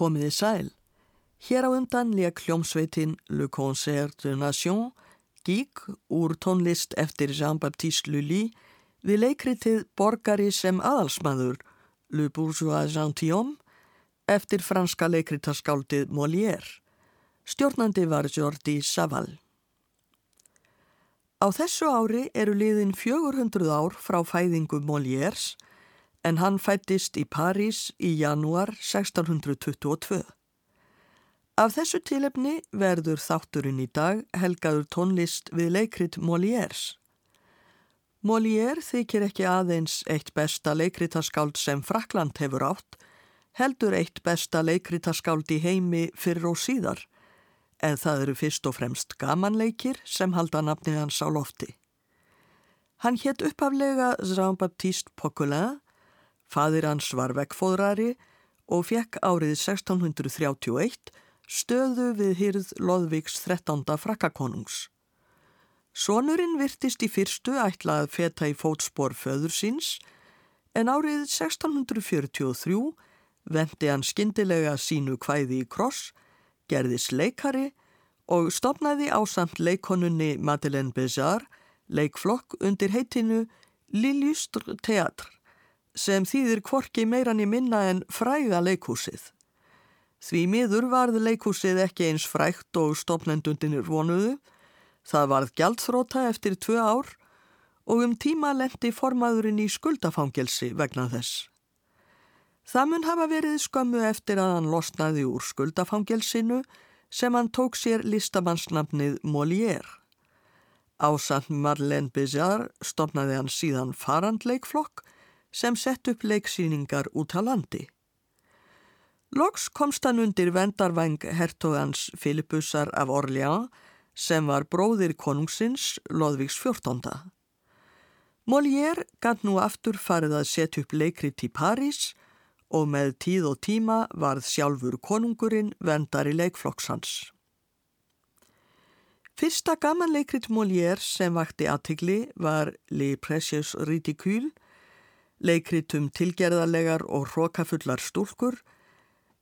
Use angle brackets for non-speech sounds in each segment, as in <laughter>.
Komiði sæl. Hér á undan leik hljómsveitin Le Concert de Nation, gík úr tónlist eftir Jean-Baptiste Lully við leikritið Borgari sem aðalsmaður, Le Bourgeois Gentilhomme, eftir franska leikritaskáldið Molière. Stjórnandi var Jordi Savall. Á þessu ári eru liðin 400 ár frá fæðingu Molières en hann fættist í París í janúar 1622. Af þessu tilefni verður þátturinn í dag helgaður tónlist við leikrit Molières. Molière þykir ekki aðeins eitt besta leikritaskáld sem Frakland hefur átt, heldur eitt besta leikritaskáld í heimi fyrir og síðar, en það eru fyrst og fremst gamanleikir sem halda nafni hans á lofti. Hann hétt uppaflega Jean-Baptiste Poquelin, fadir hans var vekkfóðrari og fekk árið 1631 stöðu við hýrð Lóðvíks 13. frakkakonungs. Sónurinn virtist í fyrstu ætlað feta í fótspor föður síns en árið 1643 vendi hann skindilega sínu kvæði í kross, gerðis leikari og stopnaði ásamt leikonunni Madeleine Bézard leikflokk undir heitinu Lillustre Teatr sem þýðir kvorki meirann í minna en fræða leikhúsið. Því miður varð leikúsið ekki eins frækt og stopnendundinir vonuðu. Það varð gjaldþróta eftir tvö ár og um tíma lendi formaðurinn í skuldafangelsi vegna þess. Það mun hafa verið skömmu eftir að hann losnaði úr skuldafangelsinu sem hann tók sér listamannsnafnið Molière. Ásand Marlene Bizarre stopnaði hann síðan farandleikflokk sem sett upp leiksýningar út á landi. Loks komst hann undir vendarvæng hertogans Filippusar af Orléans sem var bróðir konungsins Lóðvíks 14. Molière gæt nú aftur farið að setja upp leikrit í París og með tíð og tíma varð sjálfur konungurinn vendar í leikflokksans. Fyrsta gamanleikrit Molière sem vakti aðtigli var Les Precious Ridicules, leikrit um tilgerðarlegar og hrókafullar stúlkur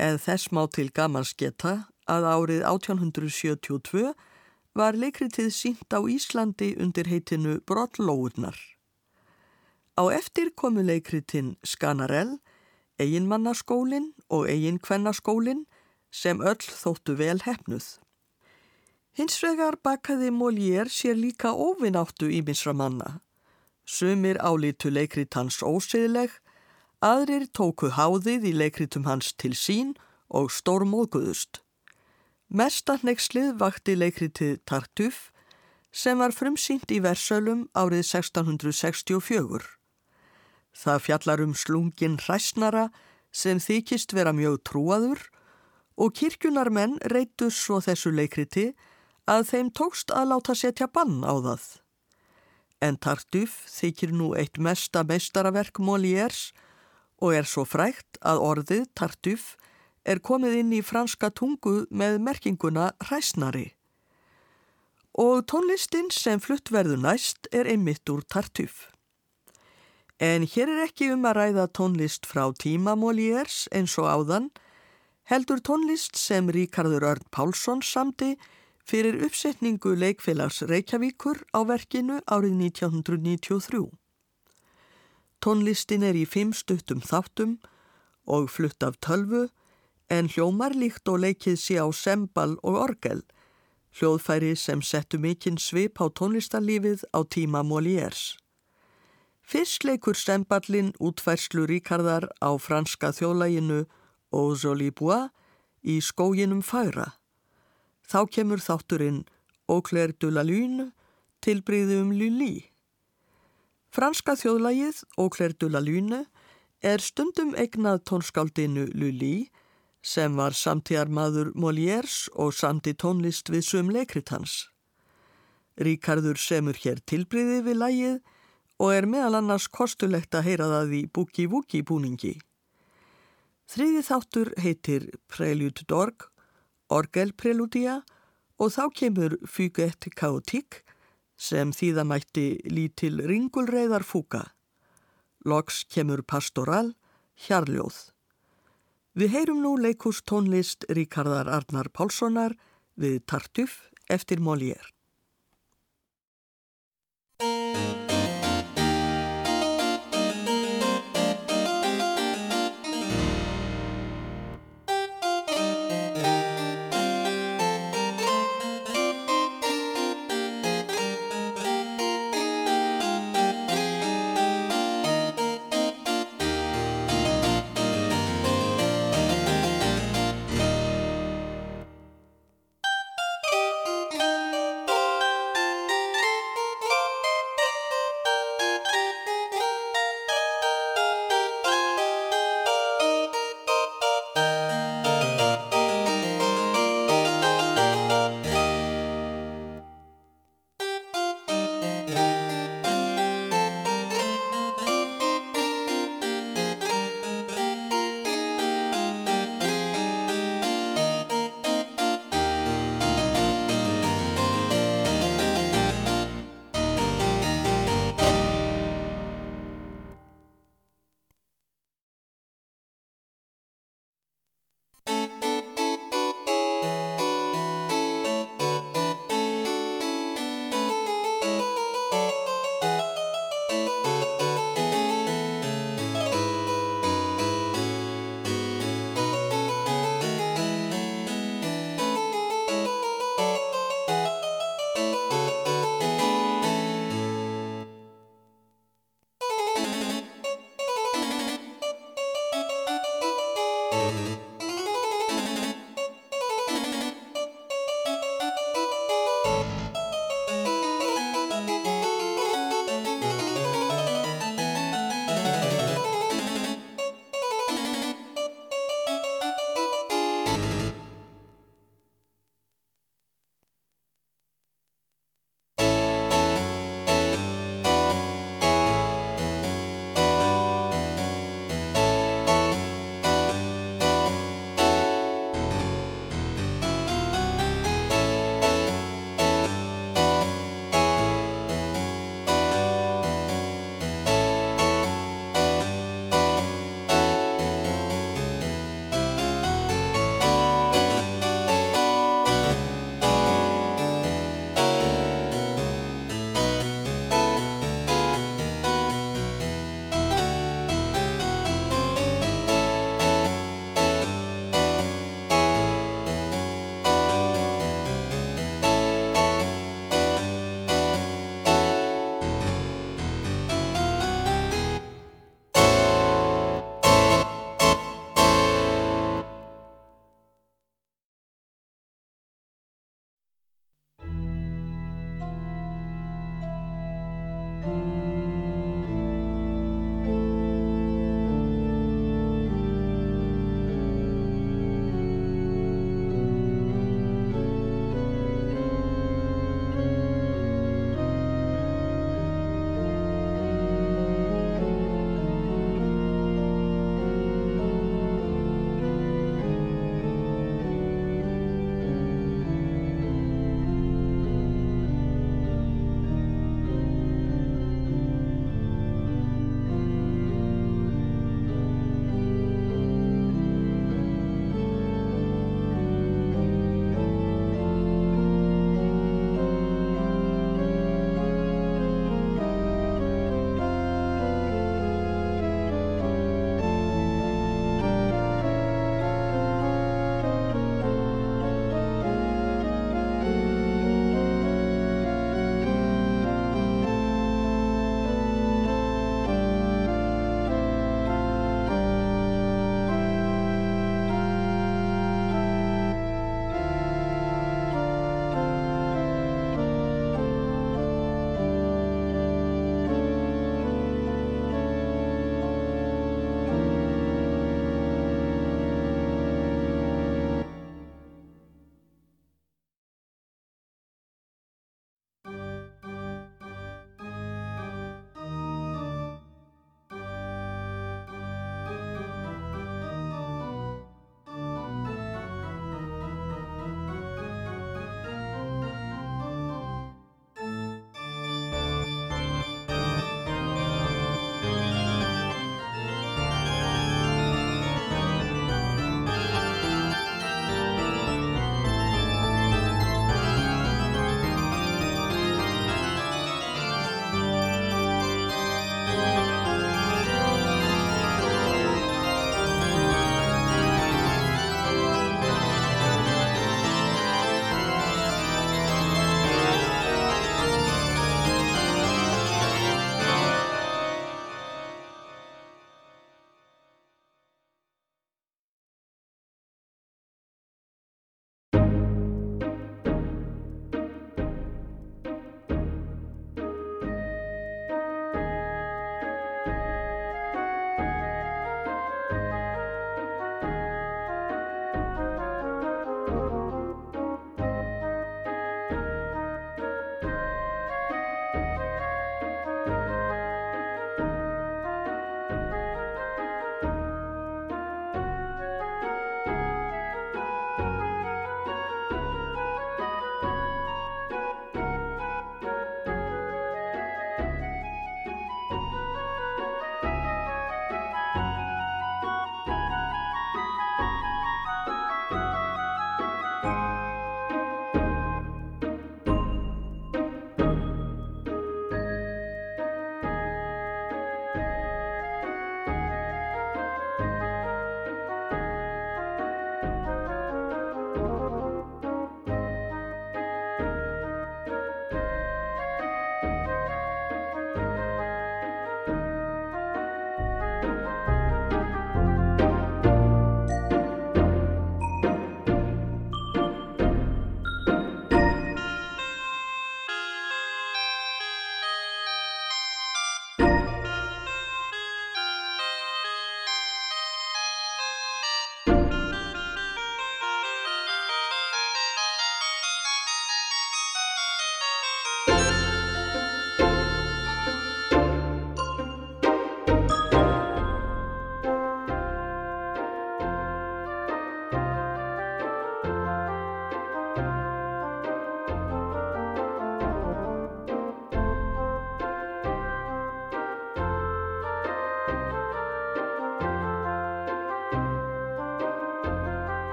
en þess má til gamans geta að árið 1872 var leikritið sínt á Íslandi undir heitinu Brottlóurnar. Á eftir komu leikritin Skanarell, eiginmannaskólin og eiginkvennaskólin sem öll þóttu vel hefnuð. Hins vegar bakaði Molière sér líka óvinnáttu í misra manna. Sumir álítu leikrit hans óseðleg Aðrir tóku háðið í leikritum hans til sín og stórmóðguðust. Mestanneikslið vakti leikritið Tartuf sem var frumsýnt í Versölum árið 1664. Það fjallar um slungin hræsnara sem þykist vera mjög trúaður og kirkjunarmenn reytu svo þessu leikriti að þeim tókst að láta setja bann á það. En Tartuf þykir nú eitt mesta meistaraverk Molières og er svo frægt að orðið tartuf er komið inn í franska tungu með merkinguna hræsnari. Og tónlistin sem flutt verður næst er einmitt úr tartuf. En hér er ekki um að ræða tónlist frá tímamóliers eins og áðan, heldur tónlist sem Ríkardur Örn Pálsson samti fyrir uppsetningu leikfélags Reykjavíkur á verkinu árið 1993. Tónlistin er í fimm stuttum þáttum og flutt af tölvu en hljómar líkt og leikið sé á sembal og orgel, hljóðfæri sem settu mikinn svip á tónlistarlífið á tíma Molières. Fyrst leikur semballin útfærslu ríkardar á franska þjóðlæginu Aux Olibois í skóginum færa. Þá kemur þátturinn clair de la lune tilbriðum Lully. Franska þjóðlægið Claire de la Lune er stundum eignað tónskáldinu Lully sem var samtíðarmadur Molières og samti tónlist við sum leikrit hans. Ríkardur semur hér tilbriði við lægið og er meðal annars kostulegt að heyra það í búki-vúki búningi. Þriði þáttur heitir Prelude d'Org, Orgelpreludia og þá kemur Fuguet Chaotique sem þýðamætti lítil ringulreiðar fúka. Loks kemur pastoral, hjarljóð. Við heyrum nú leikús tónlist Ríkardar Arnar Pálssonar við Tartuf eftir Molière.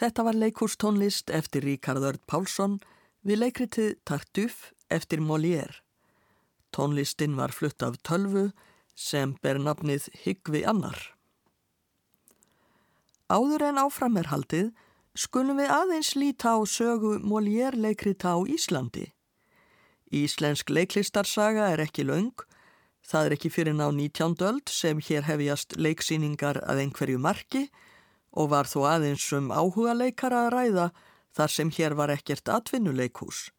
Þetta var leikústónlist eftir Ríkard Örd Pálsson við leikritið Tartuf eftir Molière. Tónlistin var flutt af tölvu sem ber nafnið Hyggvi Annar. Áður en áfram er haldið skulum við aðeins líta á sögu Molière leikrita á Íslandi. Íslensk leiklistarsaga er ekki laung, það er ekki fyrir ná 19. öld sem hér hefjast leiksýningar að einhverju marki og var þó aðeins um áhuga leikara að ræða þar sem hér var ekkert atvinnuleikhús.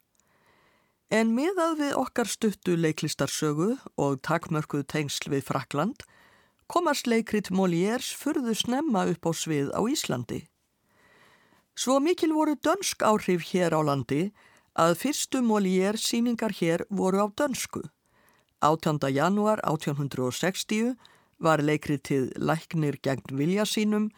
En miðað við okkar stuttu leiklistarsögu og takmörkuð tengsl við Frakland komast leikrit Molières furðu snemma upp á svið á Íslandi. Svo mikil voru dönsk áhrif hér á landi að fyrstu Molière síningar hér voru á dönsku. 18. januar 1860 var leikritið Læknir gegn vilja sínum,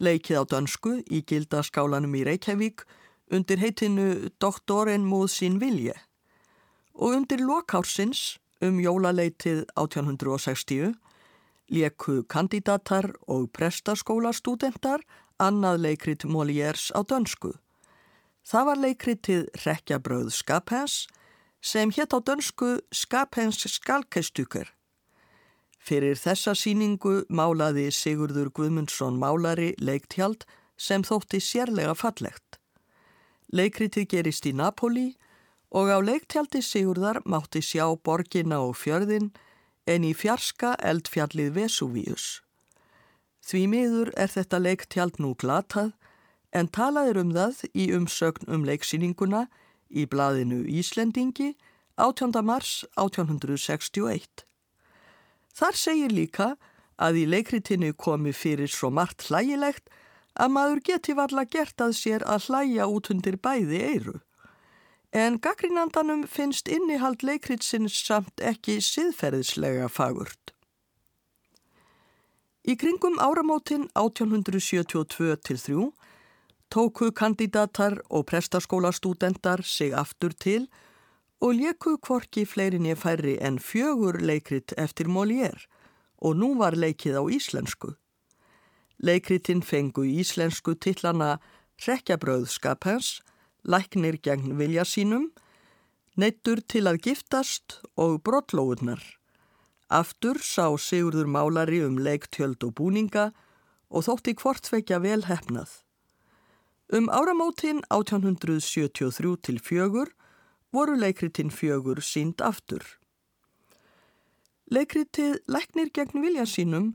leikið á dönsku í gildaskálanum í Reykjavík undir heitinu Doktorin múð sín vilje. Og undir lokársins um jólaleitið 1860 leku kandidatar og prestaskólastúdentar annað leikrit Molières á dönsku. Það var leikritið Rekkjabröð Skapens sem hétt á dönsku Skapens skalkestuker. Fyrir þessa síningu málaði Sigurður Guðmundsson málari leiktjald sem þótti sérlega fallegt. Leikritið gerist í Napoli og á leiktjaldi Sigurðar mátti sjá borgina og fjörðin en í fjarska eldfjallið Vesuvius. Því miður er þetta leiktjald nú glatað en talaður um það í umsögn um leiksýninguna í blaðinu Íslendingi 18. mars 1861. Þar segir líka að í leikritinu komi fyrir svo margt hlægilegt að maður geti varla gert að sér að hlæja út undir bæði eiru. En gaggrínandanum finnst innihald leikritsins samt ekki siðferðislega fagurt. Í kringum áramótin 1872 til 3 tóku kandidatar og prestaskólastúdendar sig aftur til og leku kvorki fleirinni færri en fjögur leikrit eftir Molière og nú var leikið á íslensku. Leikritin fengu íslensku tillana Rekkjabröðskapens, Læknir gegn vilja sínum, Neittur til að giftast og Brottlóðunar. Aftur sá Sigurður Málari um leiktjöld og búninga og þótti hvortvekja vel hefnað. Um áramótin 1873 til fjögur voru leikritinn fjögur sínd aftur. Leikritið Læknir gegn vilja sínum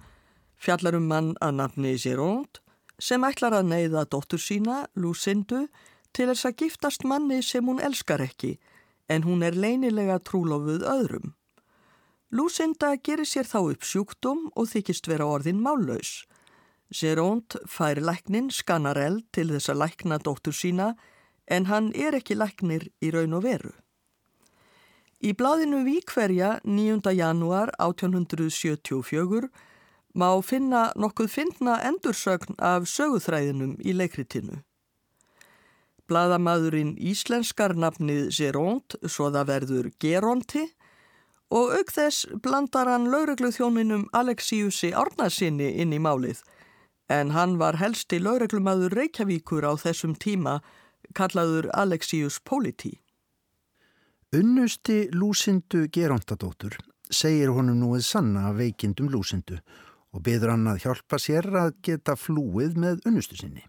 fjallar um mann að nafni Gironde sem ætlar að neyða dóttur sína, Lucindu, til þess að giftast manni sem hún elskar ekki en hún er leinilega trúlofuð öðrum. Lucinda gerir sér þá upp sjúkdóm og þykist vera orðin mállaus Gerónd fær læknin Skanarell til þess að lækna dóttur sína en hann er ekki læknir í raun og veru. Í bladinu Víkverja 9. janúar 1874 má finna nokkuð finna endursögn af söguþræðinum í leikritinu. Bladamaðurinn íslenskar nafnið Gerónd svo það verður Geronti og auk þess blandar hann lauruglu þjóninum Alexíusi Árnarsinni inn í málið en hann var helsti laureglumadur Reykjavíkur á þessum tíma kallaður Alexius Politi. Unnusti Lúsindu Gerondadóttur segir honum núið sanna veikindum Lúsindu og byður hann að hjálpa sér að geta flúið með unnustu sinni.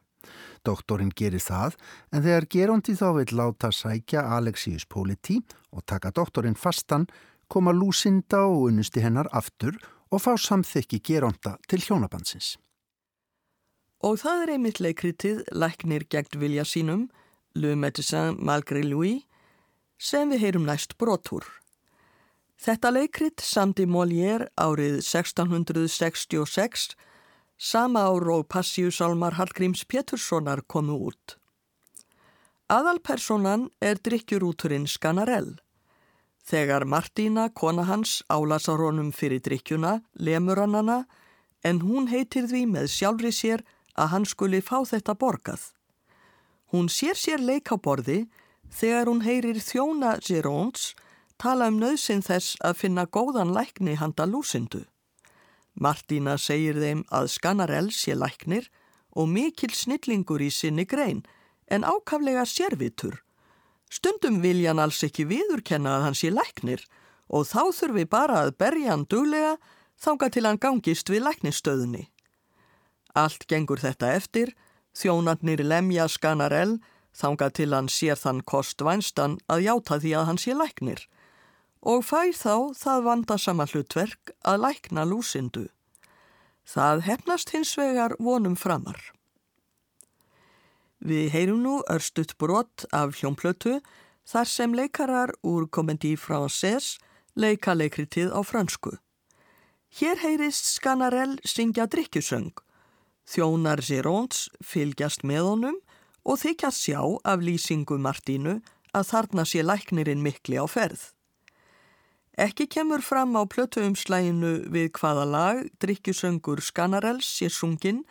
Doktorinn gerir það en þegar Gerondi þá vil láta sækja Alexius Politi og taka doktorinn fastan koma Lúsinda og unnusti hennar aftur og fá samþykki Geronda til hjónabansins. Og það er einmitt leikritið Læknir gegn vilja sínum, Le Médecin Malgré Louis, sem við heyrum næst brotur. Þetta leikrit samdi Molière árið 1666, sama ár og Passíusalmar Hallgríms Péturssonar komu út. Aðalpersonan er drikkjurúturinn Skanarell. Þegar Martína, kona hans, álasar honum fyrir drikkjuna, lemur hann hana, en hún heitir því með sjálfri sér að hann skuli fá þetta borgað. Hún sér sér leikaborði þegar hún heyrir þjóna Geróns tala um nöðsinn þess að finna góðan lækni handa lúsindu. Martína segir þeim að Skanarell sé læknir og mikil snillingur í sinni grein en ákaflega sérvitur. Stundum vilja hann alls ekki viðurkenna að hann sé læknir og þá þurfi bara að berja hann duglega þánga til hann gangist við læknistöðunni. Allt gengur þetta eftir, þjónarnir lemja Skanarell þánga til hann sér þann kost vænstan að játa því að hann sé læknir og fær þá það vandasama hlutverk að lækna lúsindu. Það hefnast hins vegar vonum framar. Við heyrum nú örstuðt brott af hljómplötu þar sem leikarar úr Comedy Française leika leikritið á fransku. Hér heyrist Skanarell syngja drikkjusöng. Þjónar Gironds fylgjast með honum og þykjast sjá af lýsingu Martínu að þarna sé læknirinn mikli á ferð. Ekki kemur fram á plötuumslæginu við hvaða lag drikkjusöngur Skanarells sé sungin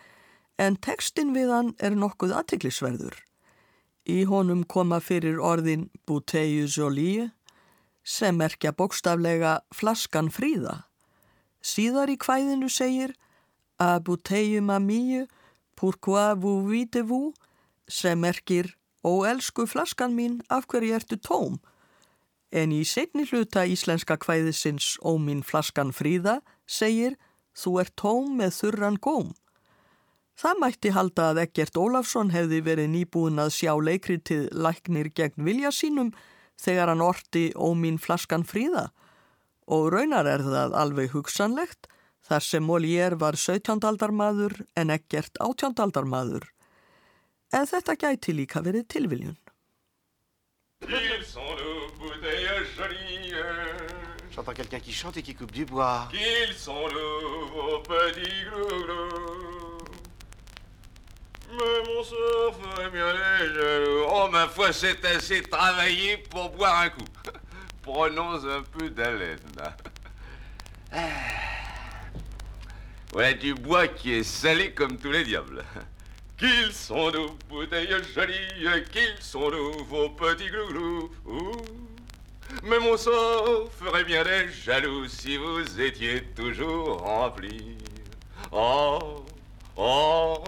en tekstin við hann er nokkuð aðtiklisverður. Í honum koma fyrir orðin Bouteille Jolie sem merkja bókstaflega flaskan fríða. Síðar í kvæðinu segir A Bouteille Mamie, pourquoi vous vitez-vous sem merkir Ó elsku flaskan mín, af hverju ertu tóm? En í setni hluta íslenska kvæðisins Óminn flaskan fríða segir Þú er tóm með þurran góm. Það mætti halda að Egert Ólafsson hefði verið nýbúin að sjá leikritið læknir gegn vilja sínum þegar hann orti Óminn flaskan fríða og raunar er það alveg hugsanlegt þar sem Molière var 17. aldarmadur en Egert 18. aldarmadur. En þetta gæti líka verið tilviljun. Ils sont nos bouteilles jolies. J'entends quelqu'un qui chante et qui coupe du bois. Qu'ils sont vos petits glouglous. Mais mon sort ferait bien les jaloux. Oh, ma foi, c'est assez travaillé pour boire un coup. <laughs> Prenons un peu d'haleine. Voilà du bois qui est salé comme tous les diables. Qu'ils sont nos bouteilles jolies, qu'ils sont nous, vos petits glouglous. Mais mon sort ferait bien des jaloux si vous étiez toujours remplis. Oh, oh,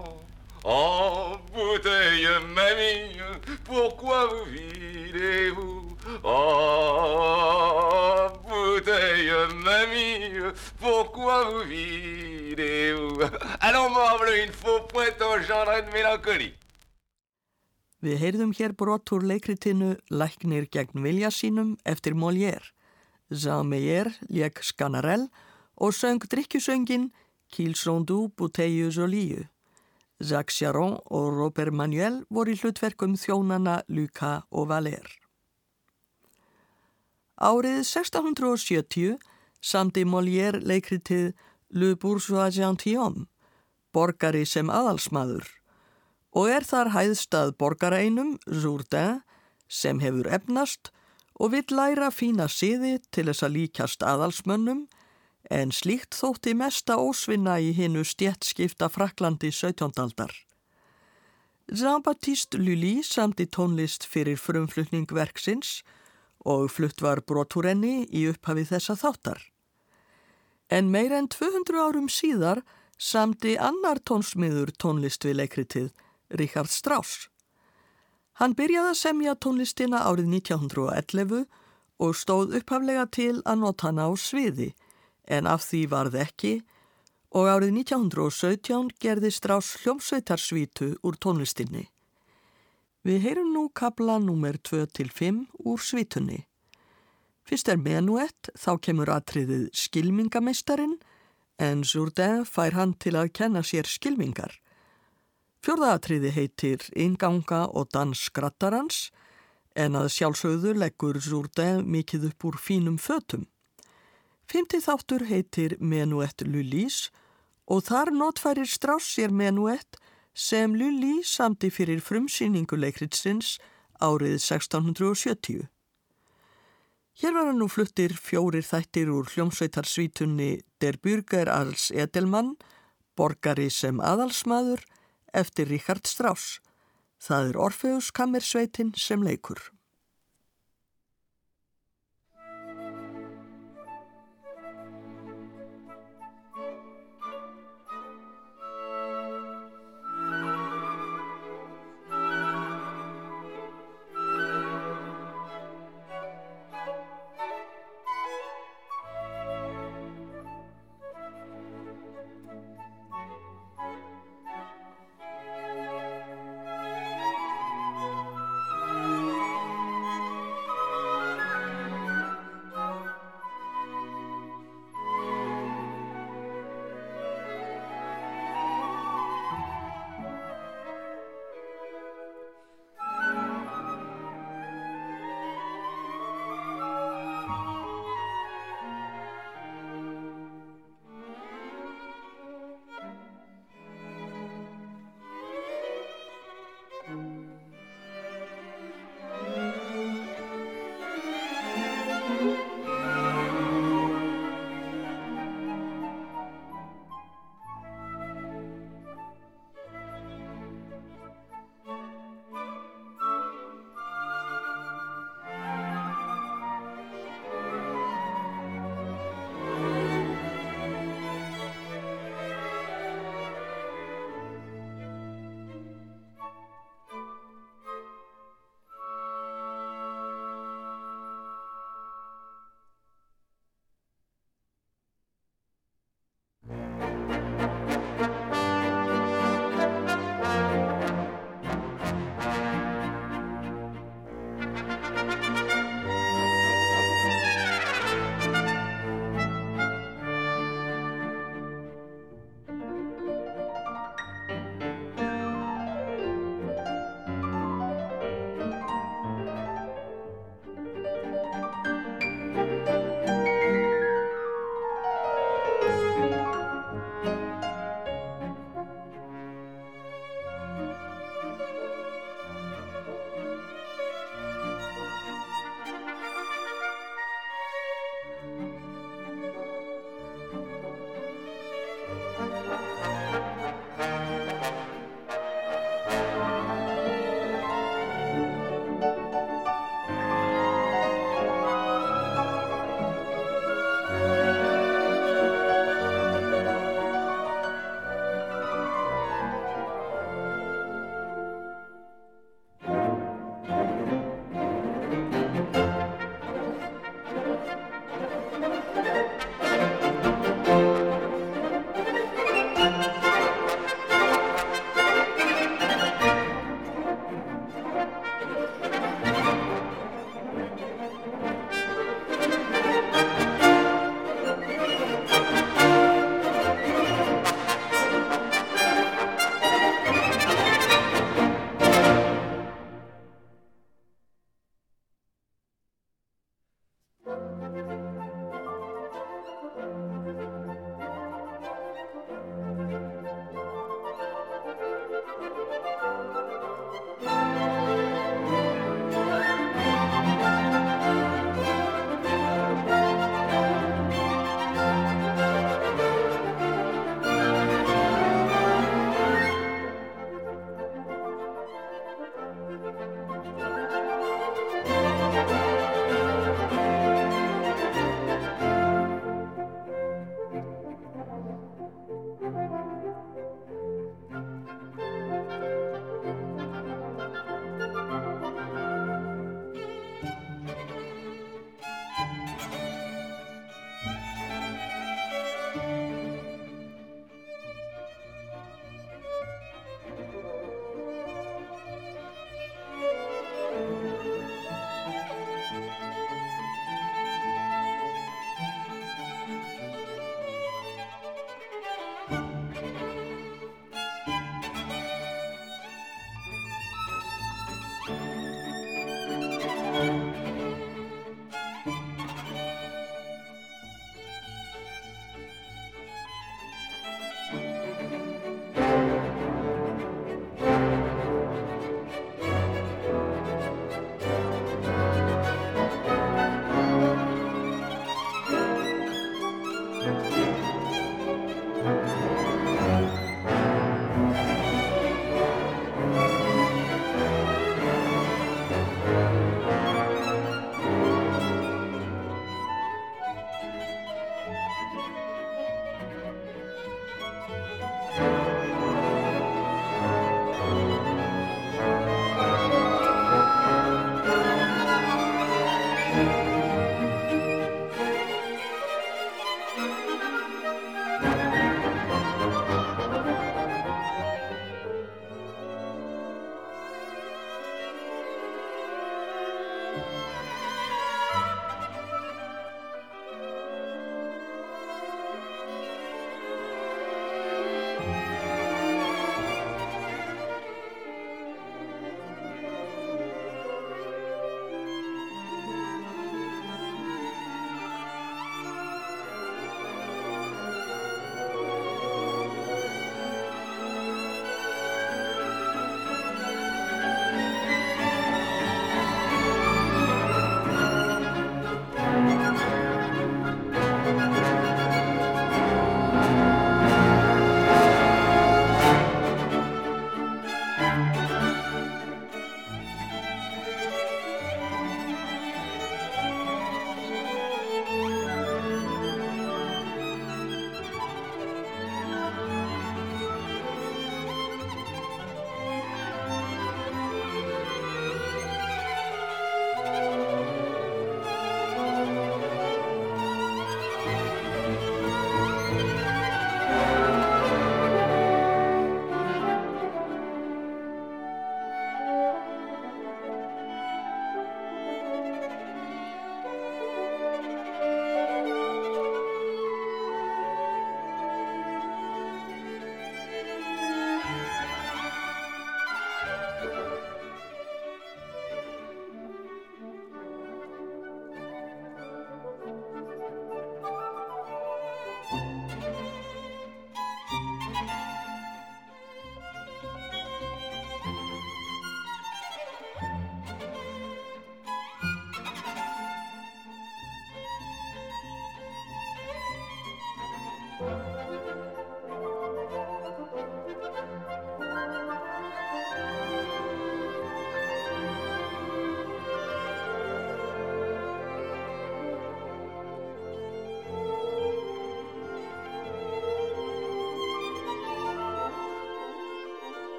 oh, bouteille mamie, pourquoi vous videz-vous? Oh, bouteille mamie, pourquoi vous videz-vous? Allons, morble, il ne faut point engendrer de mélancolie. Við heyrðum hér brott úr leikritinu Læknir gegn vilja sínum eftir Molière. Jean Meyer leik Skanarell og söng drikkjusöngin Kilsrondu Bouteille Jolieu. Jacques Charon og Robert Manuel voru í hlutverkum þjónana Luca og Valère. Árið 1670 samdi Molière leikritið Le Bourgeois Gentilhomme, borgari sem aðalsmaður og er þar hæðstað borgareinum, Jourdain, sem hefur efnast og vill læra fína siði til þess að líkjast aðalsmönnum en slíkt þótti mesta ósvinna í hinnu stjettskipta Fraklandi 17. aldar. Jean-Baptiste Lully samti tónlist fyrir frumflutningverksins og flutt var brotúrenni í upphafi þessa þáttar. En meir en 200 árum síðar samti annar tónsmiður tónlist við leikritið Richard Strauss. Hann byrjaði að semja tónlistina árið 1911 og stóð upphaflega til að nota hana á sviði en af því varð ekki og árið 1917 gerði Strauss hljómsveitarsvítu úr tónlistinni. Við heyrum nú kabla nr. 2-5 úr svítunni. Fyrst er menuett, þá kemur atriðið skilmingameistarinn en Jourdain fær hann til að kenna sér skilmingar. Fjörðaatriði heitir Inganga og dans skrattarans en að sjálfsögðu leggur Jourdain mikið upp úr fínum fötum. Fymti þáttur heitir Menuett Lullís og þar notfærir Strauss sér Menuett sem Lully samti fyrir frumsýninguleikritsins árið 1670. Hér var hann nú fluttir fjórir þættir úr hljómsveitarsvítunni Der Bürger als Edelmann, borgari sem aðalsmaður, eftir Richard Strauss. Það er Orfeus Kammersveitin sem leikur.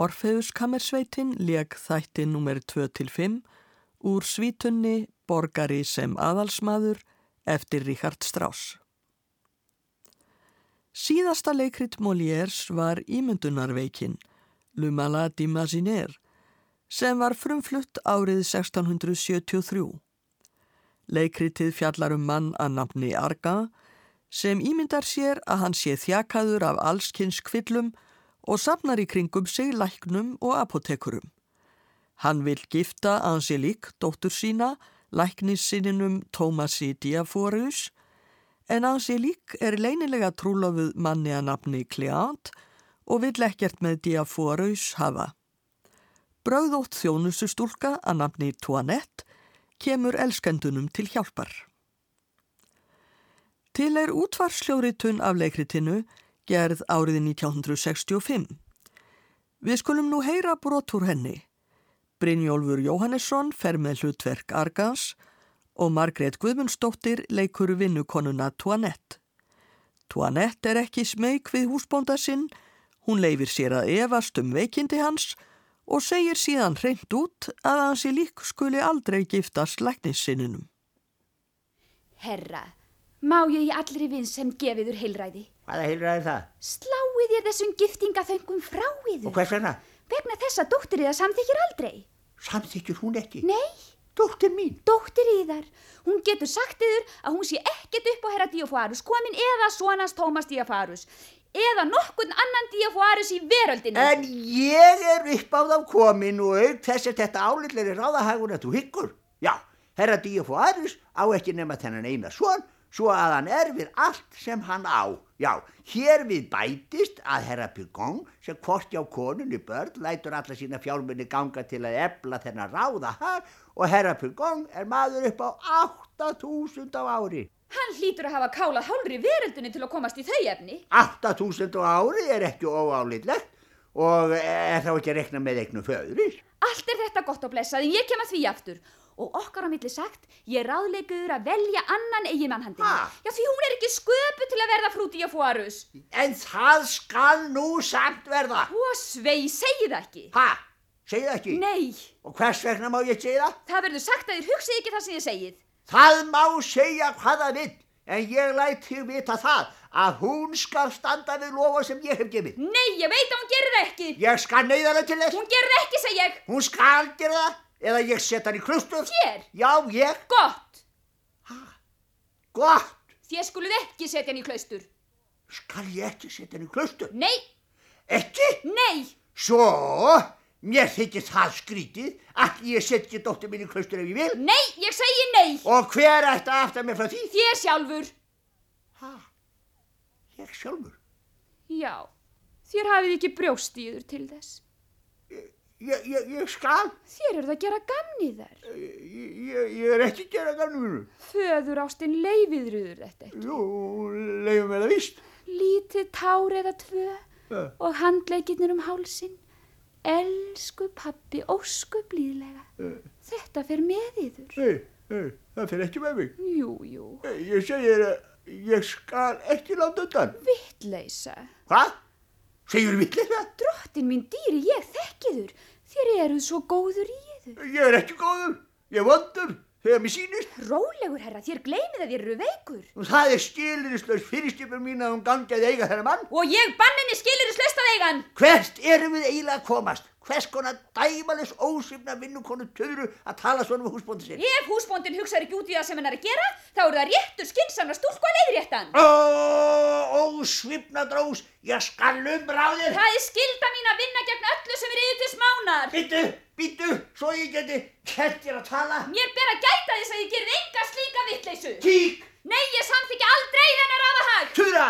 Orfeuskammersveitin leg þætti nr. 2-5 úr svítunni Borgari sem aðalsmaður eftir Richard Strauss. Síðasta leikrit Molières var Ímyndunarveikin, Le Malade d'Imaginaire, sem var frumflutt árið 1673. Leikritið fjallar um mann að nafni Arga sem ímyndar sér að hann sé þjakaður af allskynns kvillum og sapnar í kringum sig læknum og apotekurum. Hann vil gifta Angelique, dóttur sína, læknissinninum Tómasi Diaforus, en Angelique er leinilega trúlofuð manni að nafni Cleant og vil ekkert með Diaforus hafa. Brauðótt þjónusustúlka að nafni Toinette kemur elskendunum til hjálpar. Til er útvarsljóritun af leikritinu gerð árið 1965. Við skulum nú heyra brotur henni. Brynjólfur Jóhannesson fer með hlutverk Argans og Margrét Guðmundsdóttir leikur vinnukonuna Toinette. Toinette er ekki smeg við húsbónda sinn, hún leifir sér að evast um veikindi hans og segir síðan hreint út að hans í lík skuli aldrei giftast læknissinninum. Herra, má ég í allri vinsend gefiður heilræði? Hvaða heilræði það? Sláið ég þessum giftingaföngum frá yður? Og hvers vegna? Vegna þess að dóttir yðar samþykir aldrei. Samþykjur hún ekki? Nei, Dóttir mín? dóttir yðar. Hún getur sagt yður að hún sé ekkert upp á herra Díofarus, komin eða sonans Tómas Díofarus, eða nokkurn annan Díofarus í veröldinu. En ég er upp á þá komin og auk þess að þetta álitleri ráðahagun að þú hyggur. Já, herra Díofarus á ekki nema þennan eina svon, svo að hann erfir allt sem hann á. Já, hér við bætist að herra Pugong sem kvorti á konunni börn lætur alla sína fjármunni ganga til að ebla þennan ráðahag og herra Pugong er maður upp á 8000 á ári. Hann hlýtur að hafa kálað hálfri veröldinu til að komast í þau efni. 8000 á ári er ekki óálitlegt og er þá ekki að rekna með eignum föðuris. Allt er þetta gott og blessað ég kem að því aftur. Og okkar á milli sagt, ég ráðleikuður að velja annan eigin mannhandinu. Ha? Já því hún er ekki sköpu til að verða frú Díofarus. En það skal nú samt verða. Og svei, segi það ekki. Ha? Segð það ekki? Nei, Og hvers vegna má ég segja það? það verður sagt að þér hugsið ekki það sem ég segið. Það má segja hvað það vill, en ég læt þig vita það að hún skal standa við lofa sem ég hef gefið. Nei, ég veit að hún gerir ekki. Ég skal neyða það til þess. Hún gerir ekki, segi ég. Hún skal gera það, eða ég set hann í klustur. Hér, Já, ég. gott. Gott. Þér skuluð ekki setja hann í klaustur. Skal ég ekki setja hann í klustur? Nei, Ekki? nei, Svo, mér þykir það skrítið að ég set ekki dóttur mín í klustur ef ég vil. nei, ég segi nei. Og hver ætti að afta mér frá því? Þér sjálfur. Ha, ég sjálfur. Já, þér hafið ekki brjóst í yður til þess. Ég, ég, ég skal. Þér eru það að gera gamni þar. Ég, ég, ég er ekki að gera gamlu mínu. Föður ástinn leifiðruður þetta ekki. Jú, leiðum við það víst. Lítið tár eða tvö Ja. og handleikirnir um hálsin. Elsku pappi, ósku blíðlega. Þetta fer með yður. Nei, nei, það fyrir ekki með mig. Jú, jú, Ég segir að ég skal ekki láta undan. vittleisa. Hvað? Segur villir það? Drottin mín dýri, ég þekkiður. Þér eruð svo góður í yður. Ég er ekki góður. Ég vondur þegar mér sýnist. Rólegur herra, þér gleymið að þér eru veikur. Og það er skilirislaus fyrirskipur mín að hún gangi að eiga þennan mann. Og ég banninni skilir slöst að eigan. Hvert erum við eiginlega að komast? Hvers konar dæmales ósifna vinnukonu töðru að tala svona við húsbóndi sinn? Ef húsbóndin hugsar ekki út í það sem hann er að gera, þá er það réttur skynnsamna stúlku að leiðréttan. Ó, ósvipna drós, ég skal umráðið. Það er skilda mín að vinna gegn öllu sem er yfir til smánar. Býtu, býtu, svo ég geti kert þér að tala. Mér ber að gæta þess að ég gerir enga slíka vittleysu. Tík, Nei, ég samþykja aldrei þennar aðahag. tuða,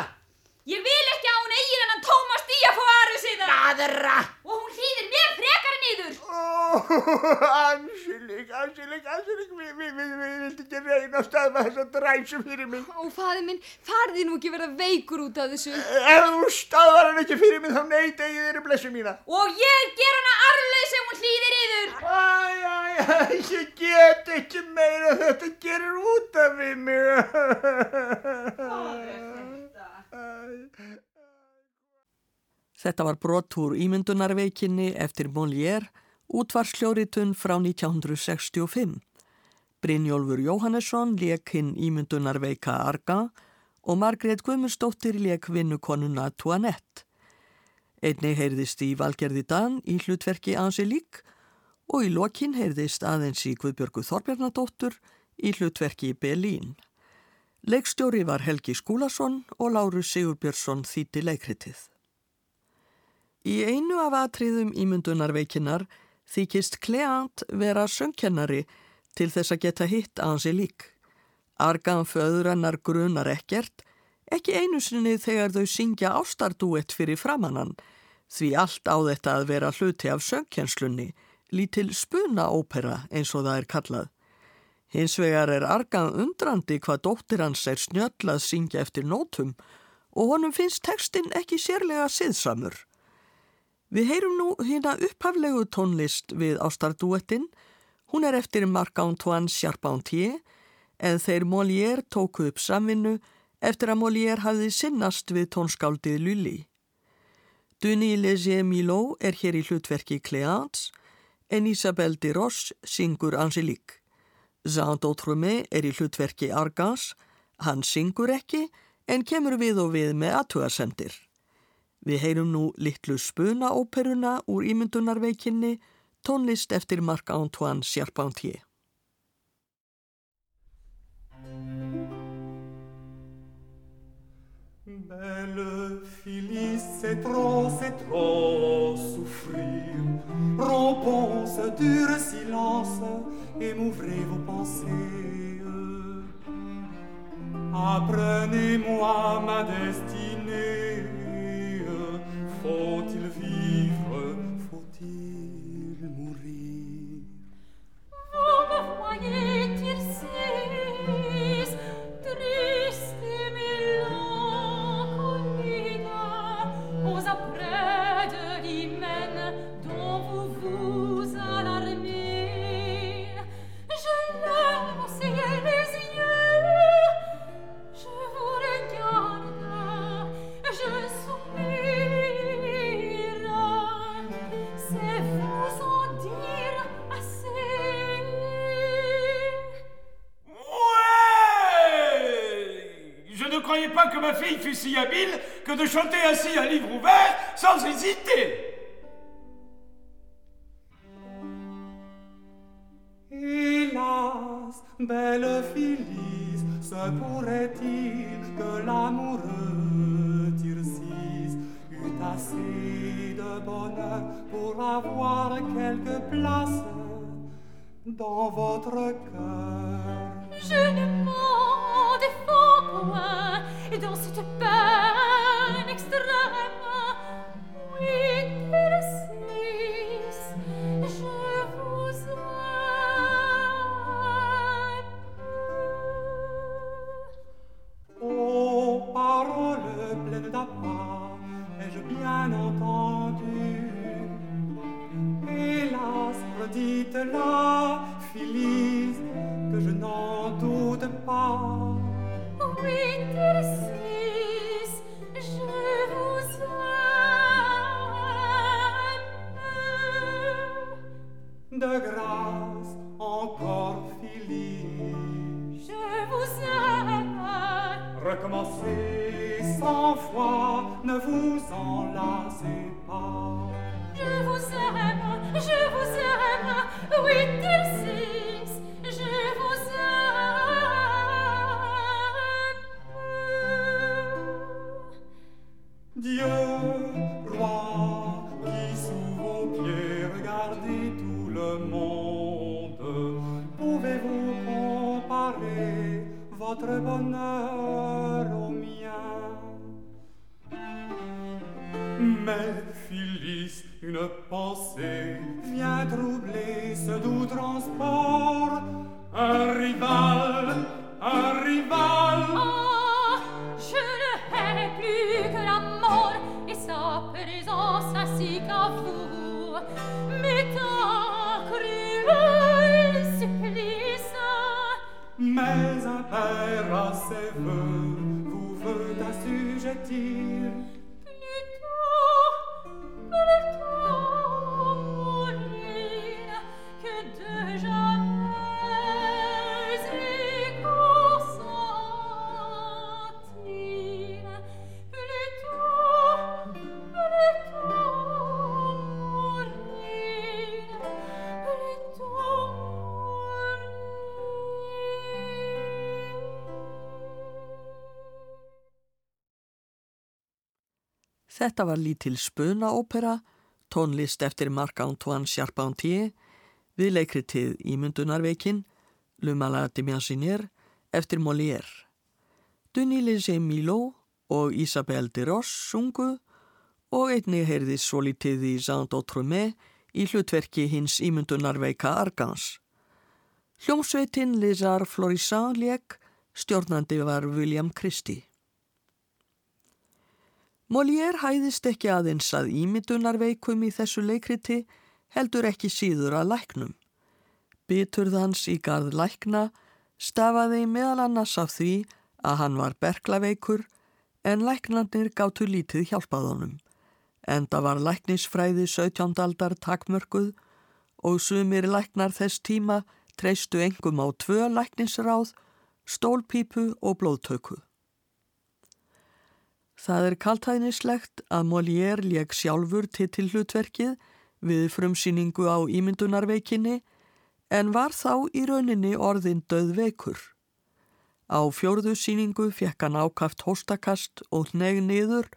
Ég vil ekki að hún eigi þennan Tómas Díafóaru síðan. aðra. Og hún hlýðir mér frekar niður. Ó, ansilig, ansilig, ansilig, við, vildi ekki reyna að staðma þessa dræsu fyrir mig. Ó, faði minn, farði nú ekki verða veikur út af þessu. Ef þú staðar hann ekki fyrir mig þá neita ég þér blessu mína. Og ég ger hana arflaus ef hún hlýðir yður. Æ, æ, æ, ég get ekki meira þetta gerir út af mig. Þetta var brott úr ímyndunarveikinni eftir Molière, útvarsljóritun frá 1965. Brynjólfur Jóhannesson leik hinn ímyndunarveika Arga og Margrét Guðmundsdóttir leik vinnukonuna Toinette. Einni heyrðist í Valgerði Dan í hlutverki Anselík og í lokin heyrðist aðeins í Guðbjörgu Þorbjarnadóttur í hlutverki Belín. Leikstjóri var Helgi Skúlason og Láru Sigurbjörnsson þýtti leikritið. Í einu af atriðum ímyndunarveikinar þykist Kleant vera söngkennari til þess að geta hitt ansi lík. Argan föðurannar grunar ekkert, ekki einu sinni þegar þau syngja ástardúett fyrir framannan, því allt á þetta að vera hluti af söngkennslunni, lítil spuna ópera eins og það er kallað. Hins vegar er Argan undrandi hvað dóttir hans er snjöll að syngja eftir nótum og honum finnst tekstinn ekki sérlega siðsamur. Við heyrum nú hérna upphaflegu tónlist við ástardúettinn. Hún er eftir Marc-Antoine Charpentier en þeir Molière tóku upp samvinnu eftir að Molière hafði sinnast við tónskáldið Lully. Denis Léger Milot er hér í hlutverki Cléance en Isabelle de Roche syngur Angélique. Jean d'Autremé er í hlutverki Argans, hann syngur ekki en kemur við og við með aðtugarsendir. Við heyrum nú litlu spuna óperuna úr ímyndunarveikinni, tónlist eftir Marc-Antoine Charpentier. Belle Phyllis, c'est trop, c'est trop souffrir. Rompons ce dur silence et m'ouvrez vos pensées. Apprenez-moi ma destinée. Hélas, belle Phyllis, se pourrait-il que l'amoureux Tircis eût assez de bonheur pour avoir quelque place dans votre cœur? Here. Þetta var lítil spuna-ópera, tónlist eftir Marc-Antoine Charpentier, við leikritið Ímyndunarveikin, Le Malade d'Imaginaire, eftir Molière. Denis Léger Milot og Isabelle de Roche sungu og einni heyrði svo lítið í Jean d'Outremé í hlutverki hins ímyndunarveika Argans. Hljómsveitin Lizar Florissant leik, stjórnandi var William Christie. Molière hæðist ekki aðeins að ímyndunarveikum í þessu leikriti, heldur ekki síður að læknum. Biturðans í garð lækna stafaði meðal annars af því að hann var berglaveikur en læknarnir gáttu lítið hjálpaðunum. Enda var læknisfræði 17. aldar takmörkuð og sumir læknar þess tíma treystu engum á tvö læknisráð, stólpípu og blóðtöku. Það er kaltæðnislegt að Molière lék sjálfur til hlutverkið við frumsýningu á ímyndunarveikinni en var þá í rauninni orðin döð veikur. Á fjórðu síningu fekk hann ákaft hóstakast og hneg niður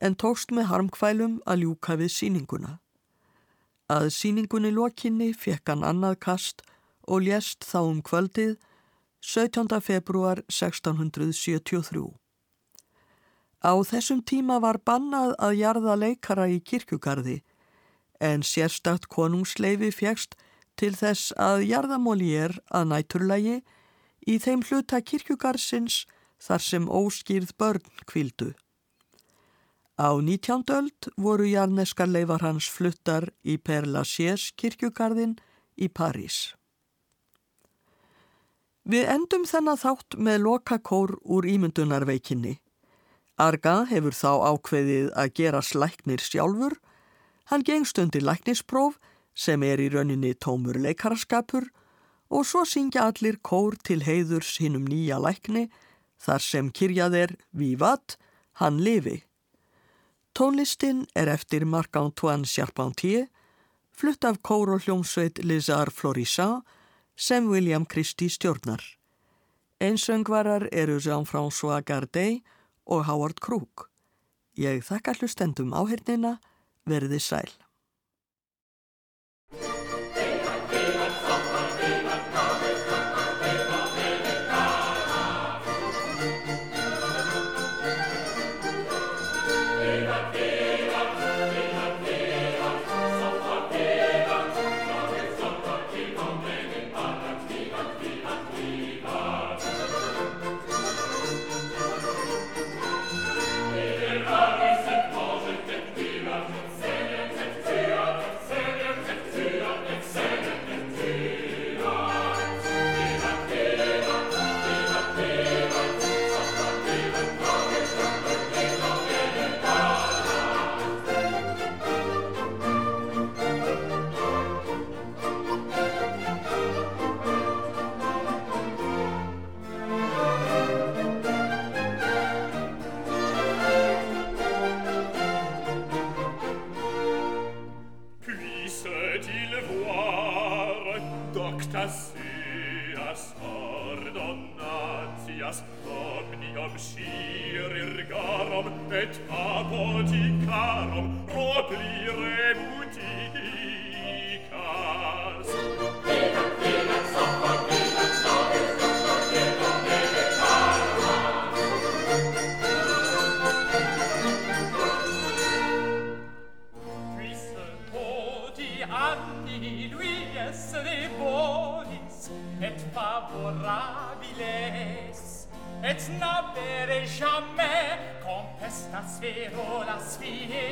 en tókst með harmkvælum að ljúka við síninguna. Að síningunni lokinni fekk hann annað kast og lést þá um kvöldið 17. februar 1673. Á þessum tíma var bannað að jarða leikara í kirkjugarði en sérstakt konungsleifi fjækst til þess að jarðamóli er að næturlægi í þeim hluta kirkjugarsins þar sem óskýrð börn kvildu. Á 19. öld voru jarneskar leifar hans fluttar í Per Lachaise kirkjugarðin í París. Við endum þennan þátt með lokakór úr ímyndunarveikinni. Arga hefur þá ákveðið að gera slæknir sjálfur. Hann gengst undir læknispróf sem er í rauninni tómur leikaraskapur og svo syngja allir kór til heiðurs hinnum nýja lækni þar sem kyrjað er Vivat, hann lifi. Tónlistin er eftir Marc-Antoine Charpentier, flutt af kór og hljómsveit Lizar Florissant sem William Christie stjórnar. Einsöngvarar eru Jean-François Gardet og Howard Crook. Ég þakka hlustendum áhernina, verði sæl.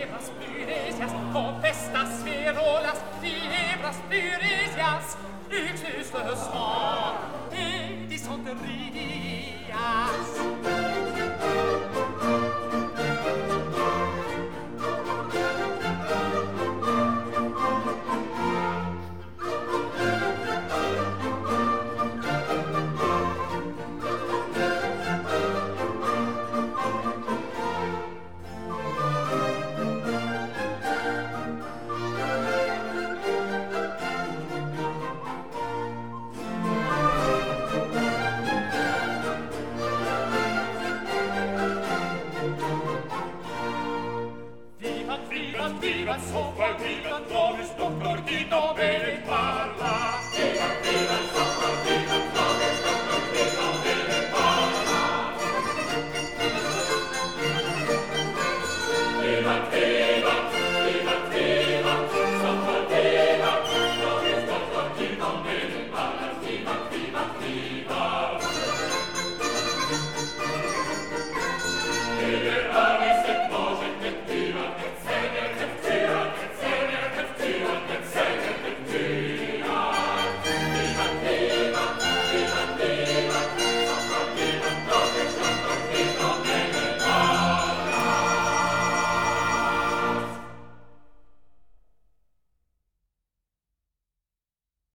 libras plurisias, o festas virolas, libras plurisias, existes